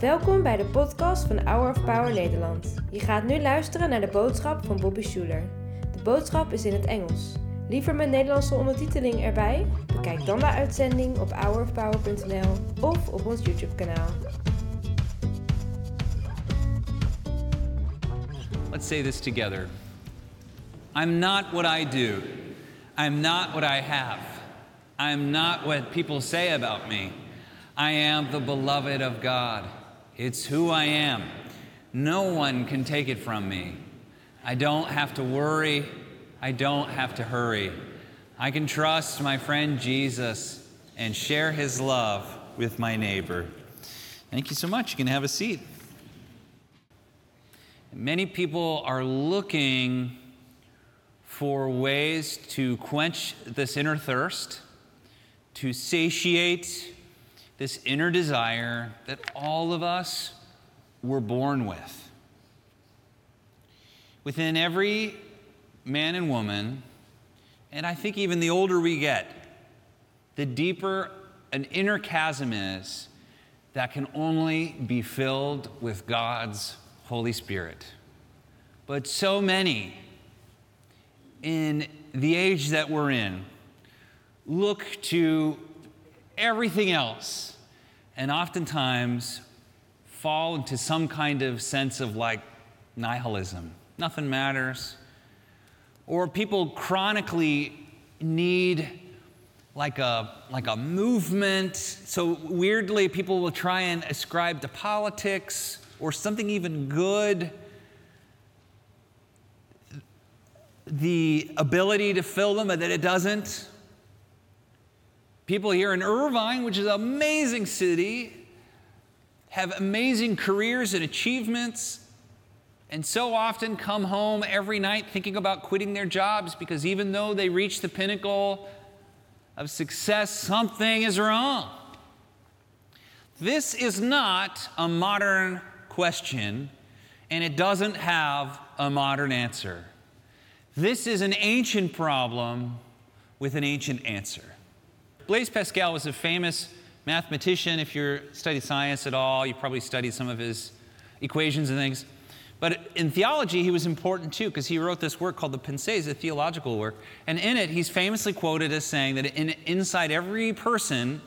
Welkom bij de podcast van Hour of Power Nederland. Je gaat nu luisteren naar de boodschap van Bobby Schuler. De boodschap is in het Engels. Liever met Nederlandse ondertiteling erbij? Bekijk dan de uitzending op hourofpower.nl of op ons YouTube kanaal. Let's say this together. I'm not what I do. I'm not what I have. I'm not what people say about me. I am the beloved of God. It's who I am. No one can take it from me. I don't have to worry. I don't have to hurry. I can trust my friend Jesus and share his love with my neighbor. Thank you so much. You can have a seat. Many people are looking for ways to quench this inner thirst, to satiate this inner desire that all of us were born with. Within every man and woman, and I think even the older we get, the deeper an inner chasm is that can only be filled with God's Holy Spirit. But so many in the age that we're in look to everything else and oftentimes fall into some kind of sense of like nihilism. Nothing matters. Or people chronically need like a, like a movement. So weirdly, people will try and ascribe to politics or something even good the ability to fill them, but that it doesn't. People here in Irvine, which is an amazing city, have amazing careers and achievements, and so often come home every night thinking about quitting their jobs because even though they reach the pinnacle of success, something is wrong. This is not a modern question, and it doesn't have a modern answer. This is an ancient problem with an ancient answer. Blaise Pascal was a famous mathematician. If you study science at all, you probably studied some of his equations and things. But in theology, he was important too because he wrote this work called the Pensées, a theological work. And in it, he's famously quoted as saying that in, inside every person,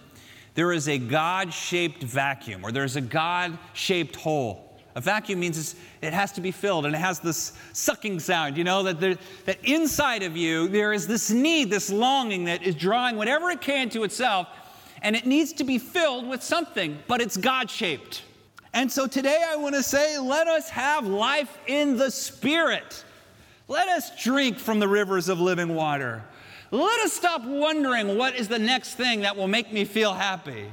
there is a God shaped vacuum or there's a God shaped hole. A vacuum means it has to be filled and it has this sucking sound, you know, that, there, that inside of you there is this need, this longing that is drawing whatever it can to itself, and it needs to be filled with something, but it's God shaped. And so today I want to say, let us have life in the Spirit. Let us drink from the rivers of living water. Let us stop wondering what is the next thing that will make me feel happy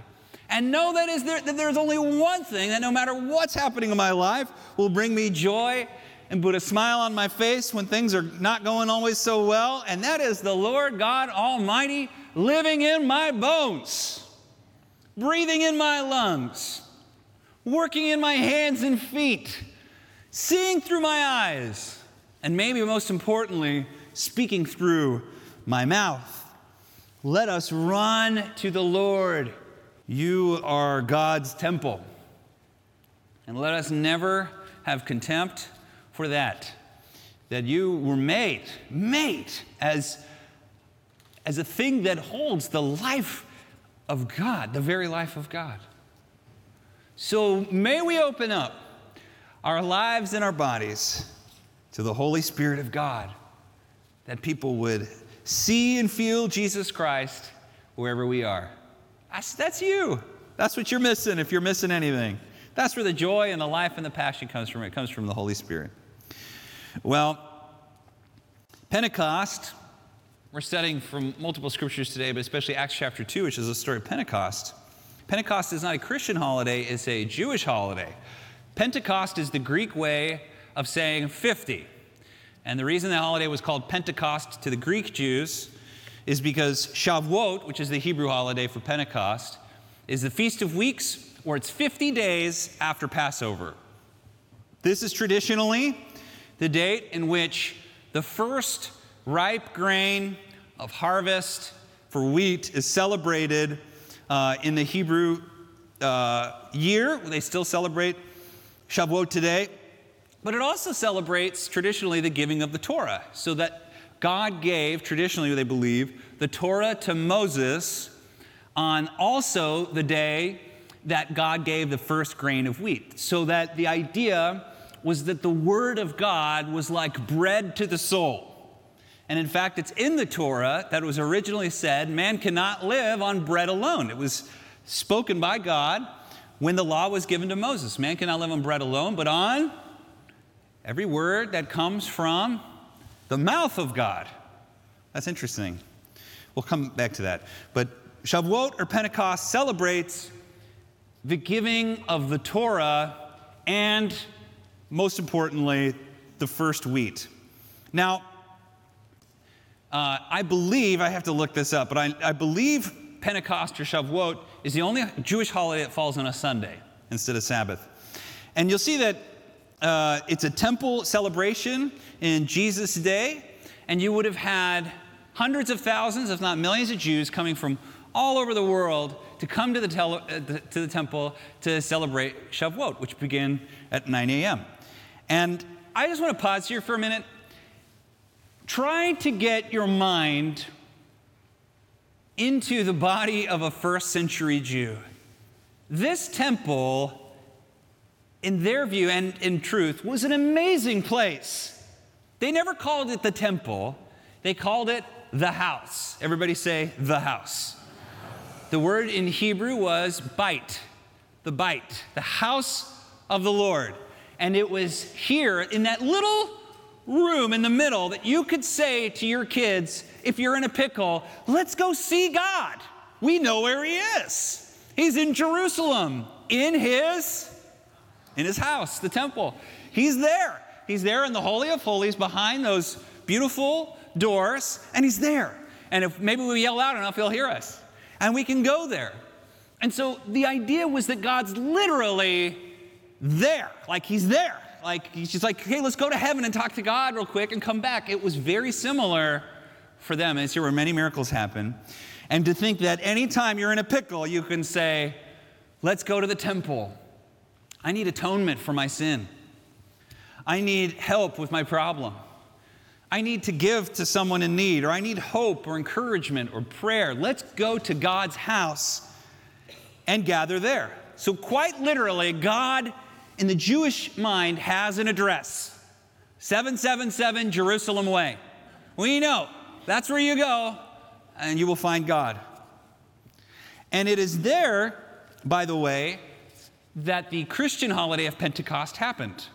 and know that, is there, that there's only one thing that no matter what's happening in my life will bring me joy and put a smile on my face when things are not going always so well, and that is the Lord God Almighty living in my bones, breathing in my lungs, working in my hands and feet, seeing through my eyes, and maybe most importantly, speaking through my mouth. Let us run to the Lord you are God's temple. And let us never have contempt for that. That you were made, made as, as a thing that holds the life of God, the very life of God. So may we open up our lives and our bodies to the Holy Spirit of God, that people would see and feel Jesus Christ wherever we are. That's, that's you. That's what you're missing if you're missing anything. That's where the joy and the life and the passion comes from. It comes from the Holy Spirit. Well, Pentecost, we're studying from multiple scriptures today, but especially Acts chapter 2, which is the story of Pentecost. Pentecost is not a Christian holiday, it's a Jewish holiday. Pentecost is the Greek way of saying 50. And the reason the holiday was called Pentecost to the Greek Jews is because Shavuot, which is the Hebrew holiday for Pentecost, is the Feast of Weeks, or it's 50 days after Passover. This is traditionally the date in which the first ripe grain of harvest for wheat is celebrated uh, in the Hebrew uh, year. They still celebrate Shavuot today. But it also celebrates traditionally the giving of the Torah, so that God gave, traditionally they believe, the Torah to Moses on also the day that God gave the first grain of wheat. So that the idea was that the Word of God was like bread to the soul. And in fact, it's in the Torah that was originally said man cannot live on bread alone. It was spoken by God when the law was given to Moses. Man cannot live on bread alone, but on every word that comes from the mouth of God. That's interesting. We'll come back to that. But Shavuot or Pentecost celebrates the giving of the Torah and, most importantly, the first wheat. Now, uh, I believe, I have to look this up, but I, I believe Pentecost or Shavuot is the only Jewish holiday that falls on a Sunday instead of Sabbath. And you'll see that uh, it's a temple celebration in Jesus' day, and you would have had hundreds of thousands, if not millions, of Jews coming from all over the world to come to the, uh, to the temple to celebrate Shavuot, which began at 9 a.m. And I just want to pause here for a minute try to get your mind into the body of a first century Jew. This temple, in their view and in truth, was an amazing place. They never called it the temple, they called it the house. Everybody say the house. The word in Hebrew was bait, the bait, the house of the Lord. And it was here in that little room in the middle that you could say to your kids, if you're in a pickle, let's go see God. We know where He is. He's in Jerusalem, in His, in His house, the temple. He's there. He's there in the Holy of Holies behind those beautiful doors, and He's there. And if maybe we yell loud enough, He'll hear us. And we can go there. And so the idea was that God's literally there, like He's there like she's like, hey, let's go to heaven and talk to God real quick and come back. It was very similar for them. And it's here where many miracles happen. And to think that anytime you're in a pickle, you can say, let's go to the temple. I need atonement for my sin. I need help with my problem. I need to give to someone in need, or I need hope or encouragement or prayer. Let's go to God's house and gather there. So, quite literally, God in the Jewish mind has an address 777 Jerusalem Way. We know that's where you go and you will find God. And it is there, by the way, that the Christian holiday of Pentecost happened.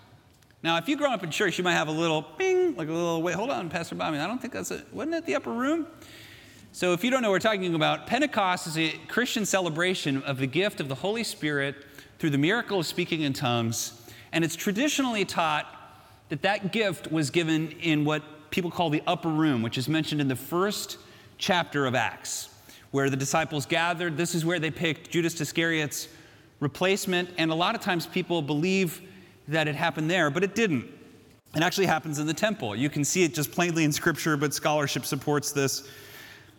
Now, if you grow up in church, you might have a little ping, like a little, wait, hold on, Pastor Bobby, I don't think that's it. Wasn't it the upper room? So, if you don't know what we're talking about, Pentecost is a Christian celebration of the gift of the Holy Spirit through the miracle of speaking in tongues. And it's traditionally taught that that gift was given in what people call the upper room, which is mentioned in the first chapter of Acts, where the disciples gathered. This is where they picked Judas Iscariot's replacement. And a lot of times people believe that it happened there, but it didn't. It actually happens in the temple. You can see it just plainly in Scripture, but scholarship supports this.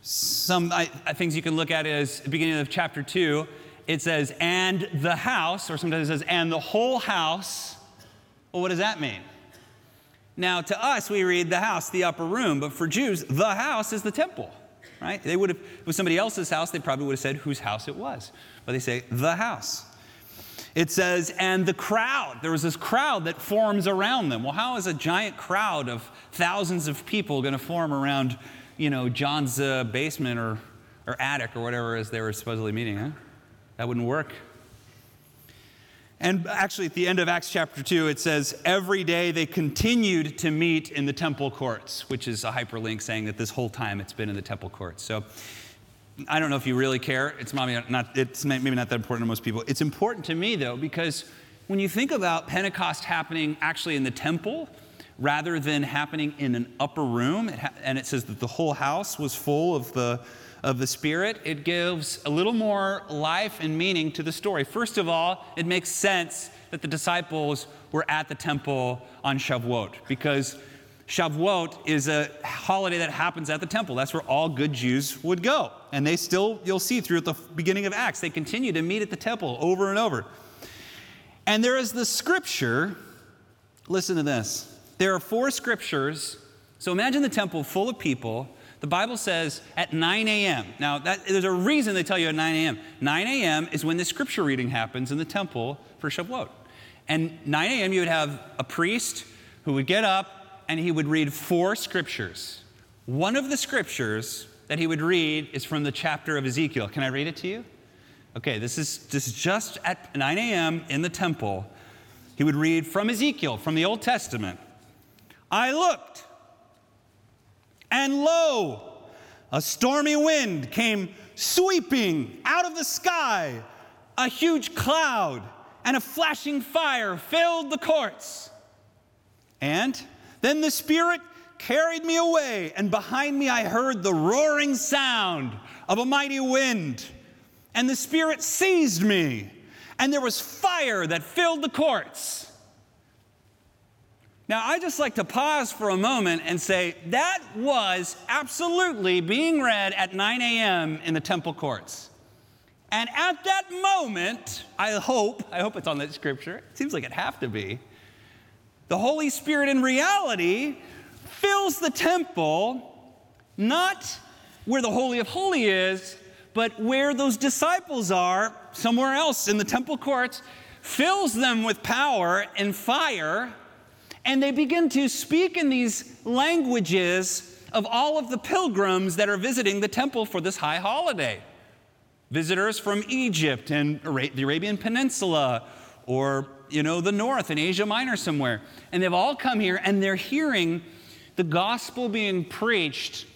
Some I, things you can look at is beginning of chapter 2 it says, and the house, or sometimes it says, and the whole house. Well, what does that mean? Now, to us, we read the house, the upper room, but for Jews, the house is the temple, right? They would have, it was somebody else's house, they probably would have said whose house it was. But they say the house. It says, and the crowd. There was this crowd that forms around them. Well, how is a giant crowd of thousands of people going to form around, you know, John's uh, basement or, or attic or whatever is they were supposedly meeting, huh? That wouldn't work. And actually, at the end of Acts chapter 2, it says, every day they continued to meet in the temple courts, which is a hyperlink saying that this whole time it's been in the temple courts. So I don't know if you really care. It's, not, it's maybe not that important to most people. It's important to me, though, because when you think about Pentecost happening actually in the temple, rather than happening in an upper room, it ha- and it says that the whole house was full of the of the Spirit, it gives a little more life and meaning to the story. First of all, it makes sense that the disciples were at the temple on Shavuot because Shavuot is a holiday that happens at the temple. That's where all good Jews would go. And they still, you'll see through the beginning of Acts, they continue to meet at the temple over and over. And there is the scripture, listen to this. There are four scriptures. So imagine the temple full of people. The Bible says at 9 a.m. Now, that, there's a reason they tell you at 9 a.m. 9 a.m. is when the scripture reading happens in the temple for Shavuot. And 9 a.m., you would have a priest who would get up and he would read four scriptures. One of the scriptures that he would read is from the chapter of Ezekiel. Can I read it to you? Okay, this is, this is just at 9 a.m. in the temple. He would read from Ezekiel, from the Old Testament. I looked, and lo, a stormy wind came sweeping out of the sky. A huge cloud and a flashing fire filled the courts. And then the Spirit carried me away, and behind me I heard the roaring sound of a mighty wind. And the Spirit seized me, and there was fire that filled the courts. Now, I just like to pause for a moment and say that was absolutely being read at 9 a.m. in the temple courts. And at that moment, I hope, I hope it's on that scripture. It seems like it have to be. The Holy Spirit in reality fills the temple, not where the Holy of Holies is, but where those disciples are, somewhere else in the temple courts, fills them with power and fire, and they begin to speak in these languages of all of the pilgrims that are visiting the temple for this high holiday. Visitors from Egypt and the Arabian Peninsula, or you know, the north in Asia Minor somewhere. And they've all come here and they're hearing the gospel being preached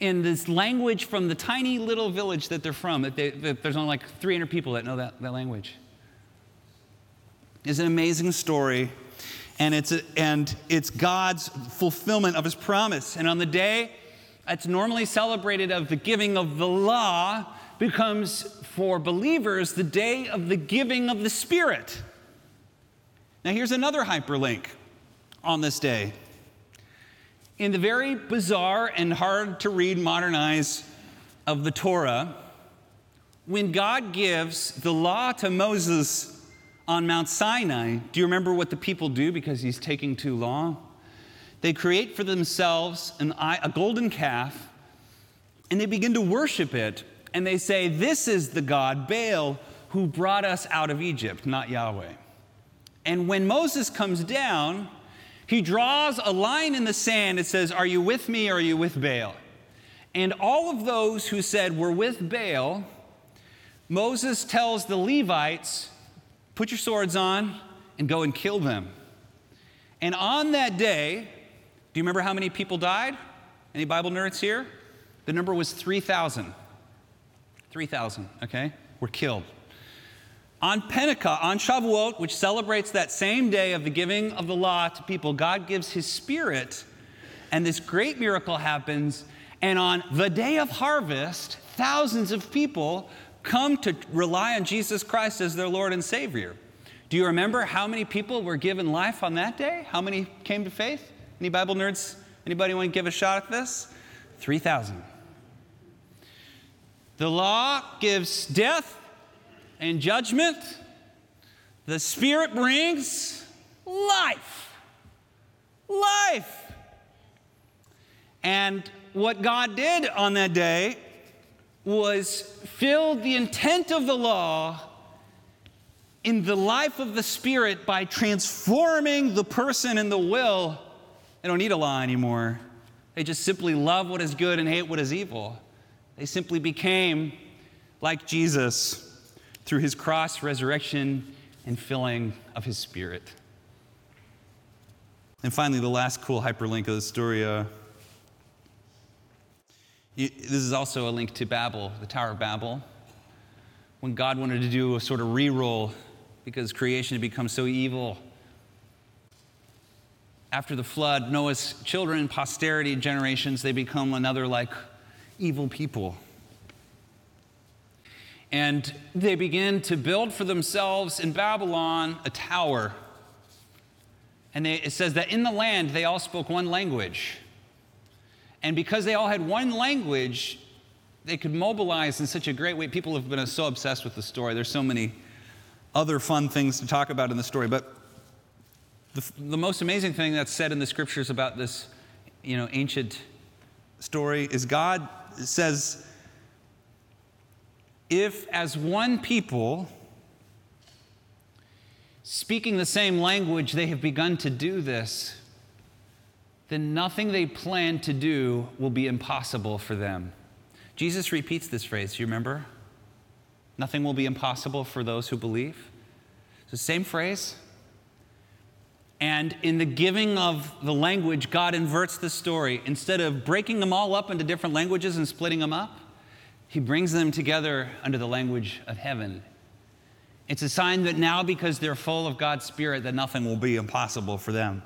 in this language from the tiny little village that they're from. That, they, that there's only like 300 people that know that, that language. It's an amazing story. And it's, a, and it's God's fulfillment of his promise. And on the day that's normally celebrated of the giving of the law, becomes for believers the day of the giving of the Spirit. Now, here's another hyperlink on this day. In the very bizarre and hard to read modernize of the Torah, when God gives the law to Moses on Mount Sinai, do you remember what the people do because he's taking too long? They create for themselves an, a golden calf and they begin to worship it. And they say, This is the God, Baal, who brought us out of Egypt, not Yahweh. And when Moses comes down, he draws a line in the sand. It says, Are you with me or are you with Baal? And all of those who said, We're with Baal, Moses tells the Levites, Put your swords on and go and kill them. And on that day, do you remember how many people died? Any Bible nerds here? The number was 3,000. 3,000, okay? Were killed. On Pentecost, on Shavuot, which celebrates that same day of the giving of the law to people, God gives his spirit, and this great miracle happens. And on the day of harvest, thousands of people come to rely on Jesus Christ as their Lord and Savior. Do you remember how many people were given life on that day? How many came to faith? Any Bible nerds? Anybody want to give a shot at this? 3,000. The law gives death, and judgment, the Spirit brings life. Life. And what God did on that day was fill the intent of the law in the life of the Spirit by transforming the person and the will. They don't need a law anymore. They just simply love what is good and hate what is evil. They simply became like Jesus through his cross, resurrection, and filling of his spirit. And finally, the last cool hyperlink of the story. Uh, this is also a link to Babel, the Tower of Babel. When God wanted to do a sort of re roll because creation had become so evil. After the flood, Noah's children, posterity, generations, they become another like evil people. And they begin to build for themselves in Babylon a tower. And they, it says that in the land they all spoke one language. And because they all had one language, they could mobilize in such a great way. People have been so obsessed with the story. There's so many other fun things to talk about in the story. But the, the most amazing thing that's said in the scriptures about this you know, ancient story is God says, if as one people, speaking the same language, they have begun to do this, then nothing they plan to do will be impossible for them. Jesus repeats this phrase, you remember? Nothing will be impossible for those who believe. It's the same phrase. And in the giving of the language, God inverts the story. Instead of breaking them all up into different languages and splitting them up, He brings them together under the language of heaven. It's a sign that now, because they're full of God's Spirit, that nothing will be impossible for them.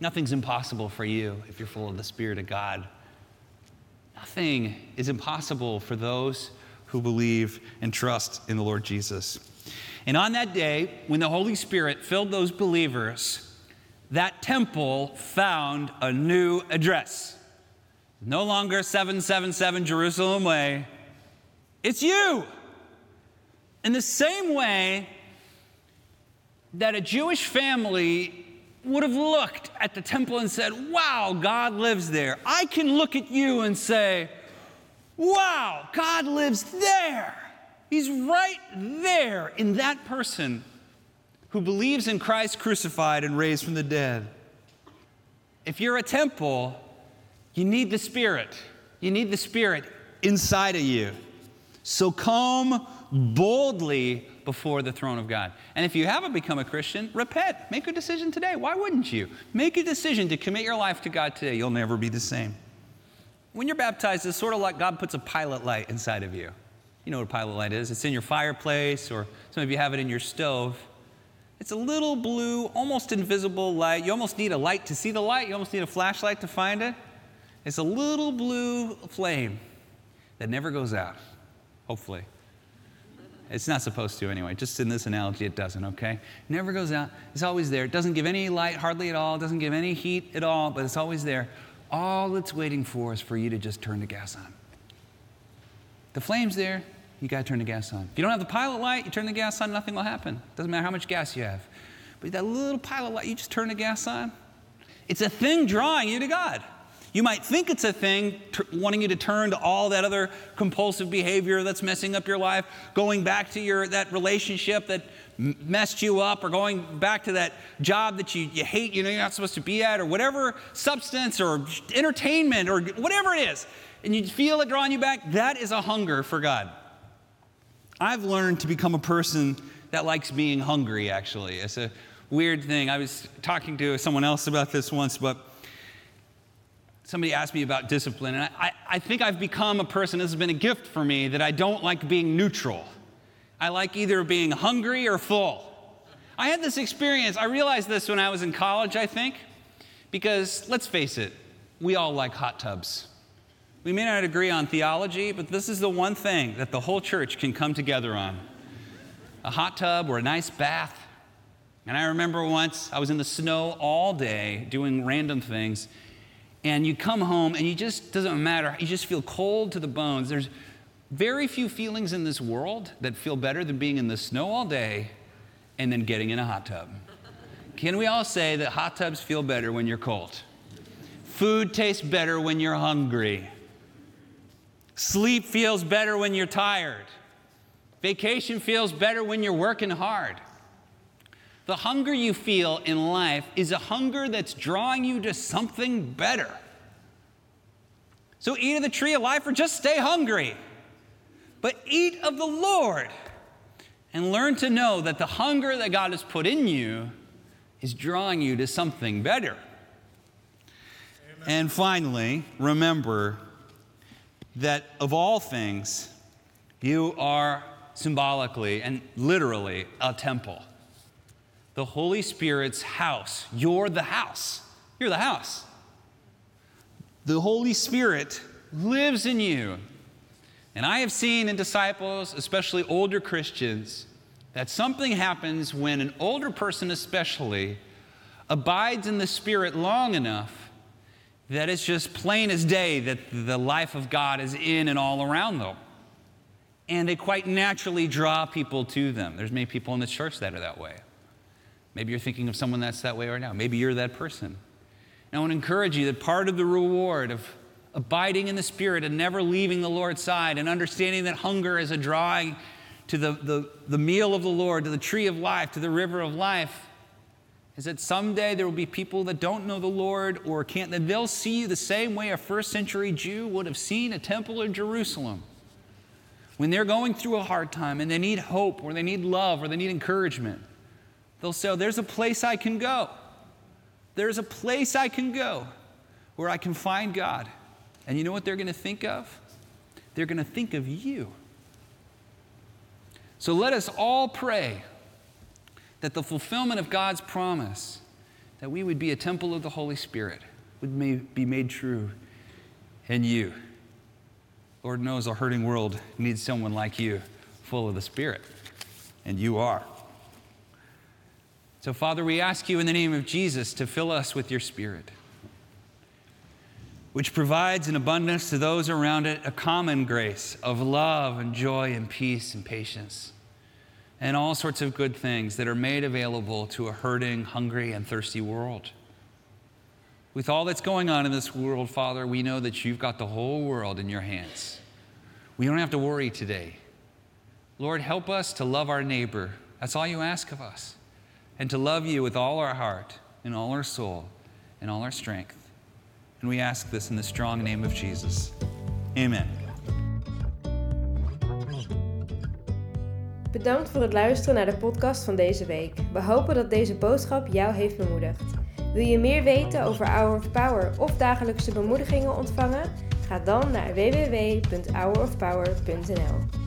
Nothing's impossible for you if you're full of the Spirit of God. Nothing is impossible for those who believe and trust in the Lord Jesus. And on that day, when the Holy Spirit filled those believers, that temple found a new address. No longer 777 Jerusalem Way. It's you. In the same way that a Jewish family would have looked at the temple and said, Wow, God lives there. I can look at you and say, Wow, God lives there. He's right there in that person who believes in Christ crucified and raised from the dead. If you're a temple, you need the Spirit. You need the Spirit inside of you. So come boldly before the throne of God. And if you haven't become a Christian, repent. Make a decision today. Why wouldn't you? Make a decision to commit your life to God today. You'll never be the same. When you're baptized, it's sort of like God puts a pilot light inside of you. You know what a pilot light is? It's in your fireplace, or some of you have it in your stove. It's a little blue, almost invisible light. You almost need a light to see the light, you almost need a flashlight to find it. It's a little blue flame that never goes out, hopefully. It's not supposed to anyway. Just in this analogy, it doesn't, okay? Never goes out. It's always there. It doesn't give any light hardly at all. It doesn't give any heat at all, but it's always there. All it's waiting for is for you to just turn the gas on. The flame's there you got to turn the gas on. If you don't have the pilot light, you turn the gas on, nothing will happen. Doesn't matter how much gas you have. But that little pilot light, you just turn the gas on. It's a thing drawing you to God. You might think it's a thing t- wanting you to turn to all that other compulsive behavior that's messing up your life, going back to your that relationship that m- messed you up, or going back to that job that you, you hate, you know you're not supposed to be at, or whatever substance or entertainment or whatever it is, and you feel it drawing you back. That is a hunger for God. I've learned to become a person that likes being hungry, actually. It's a weird thing. I was talking to someone else about this once, but somebody asked me about discipline, and I, I think I've become a person, this has been a gift for me, that I don't like being neutral. I like either being hungry or full. I had this experience, I realized this when I was in college, I think, because let's face it, we all like hot tubs. We may not agree on theology, but this is the one thing that the whole church can come together on a hot tub or a nice bath. And I remember once I was in the snow all day doing random things, and you come home and you just doesn't matter, you just feel cold to the bones. There's very few feelings in this world that feel better than being in the snow all day and then getting in a hot tub. Can we all say that hot tubs feel better when you're cold? Food tastes better when you're hungry. Sleep feels better when you're tired. Vacation feels better when you're working hard. The hunger you feel in life is a hunger that's drawing you to something better. So eat of the tree of life or just stay hungry. But eat of the Lord and learn to know that the hunger that God has put in you is drawing you to something better. And finally, remember that of all things, you are symbolically and literally a temple. The Holy Spirit's house. You're the house. You're the house. The Holy Spirit lives in you. And I have seen in disciples, especially older Christians, that something happens when an older person, especially, abides in the Spirit long enough that it's just plain as day that the life of God is in and all around them. And they quite naturally draw people to them. There's many people in the church that are that way. Maybe you're thinking of someone that's that way right now. Maybe you're that person. And I want to encourage you that part of the reward of abiding in the Spirit and never leaving the Lord's side and understanding that hunger is a drawing to the, the, the meal of the Lord, to the tree of life, to the river of life, is that someday there will be people that don't know the Lord or can't, that they'll see you the same way a first century Jew would have seen a temple in Jerusalem. When they're going through a hard time and they need hope or they need love or they need encouragement, they'll say, oh, There's a place I can go. There's a place I can go where I can find God. And you know what they're going to think of? They're going to think of you. So let us all pray that the fulfillment of God's promise, that we would be a temple of the Holy Spirit, would be made true in you. Lord knows a hurting world needs someone like you, full of the Spirit, and you are. So, Father, we ask you in the name of Jesus to fill us with your Spirit which provides in abundance to those around it a common grace of love and joy and peace and patience and all sorts of good things that are made available to a hurting, hungry, and thirsty world. With all that's going on in this world, Father, we know that you've got the whole world in your hands. We don't have to worry today. Lord, help us to love our neighbor. That's all you ask of us. And to love you with all our heart and all our soul and all our strength. And we ask this in the strong name of Jesus. Amen. Bedankt voor het luisteren naar de podcast van deze week. We hopen dat deze boodschap jou heeft bemoedigd. Wil je meer weten over Hour of Power of dagelijkse bemoedigingen ontvangen? Ga dan naar www.hourofpower.nl.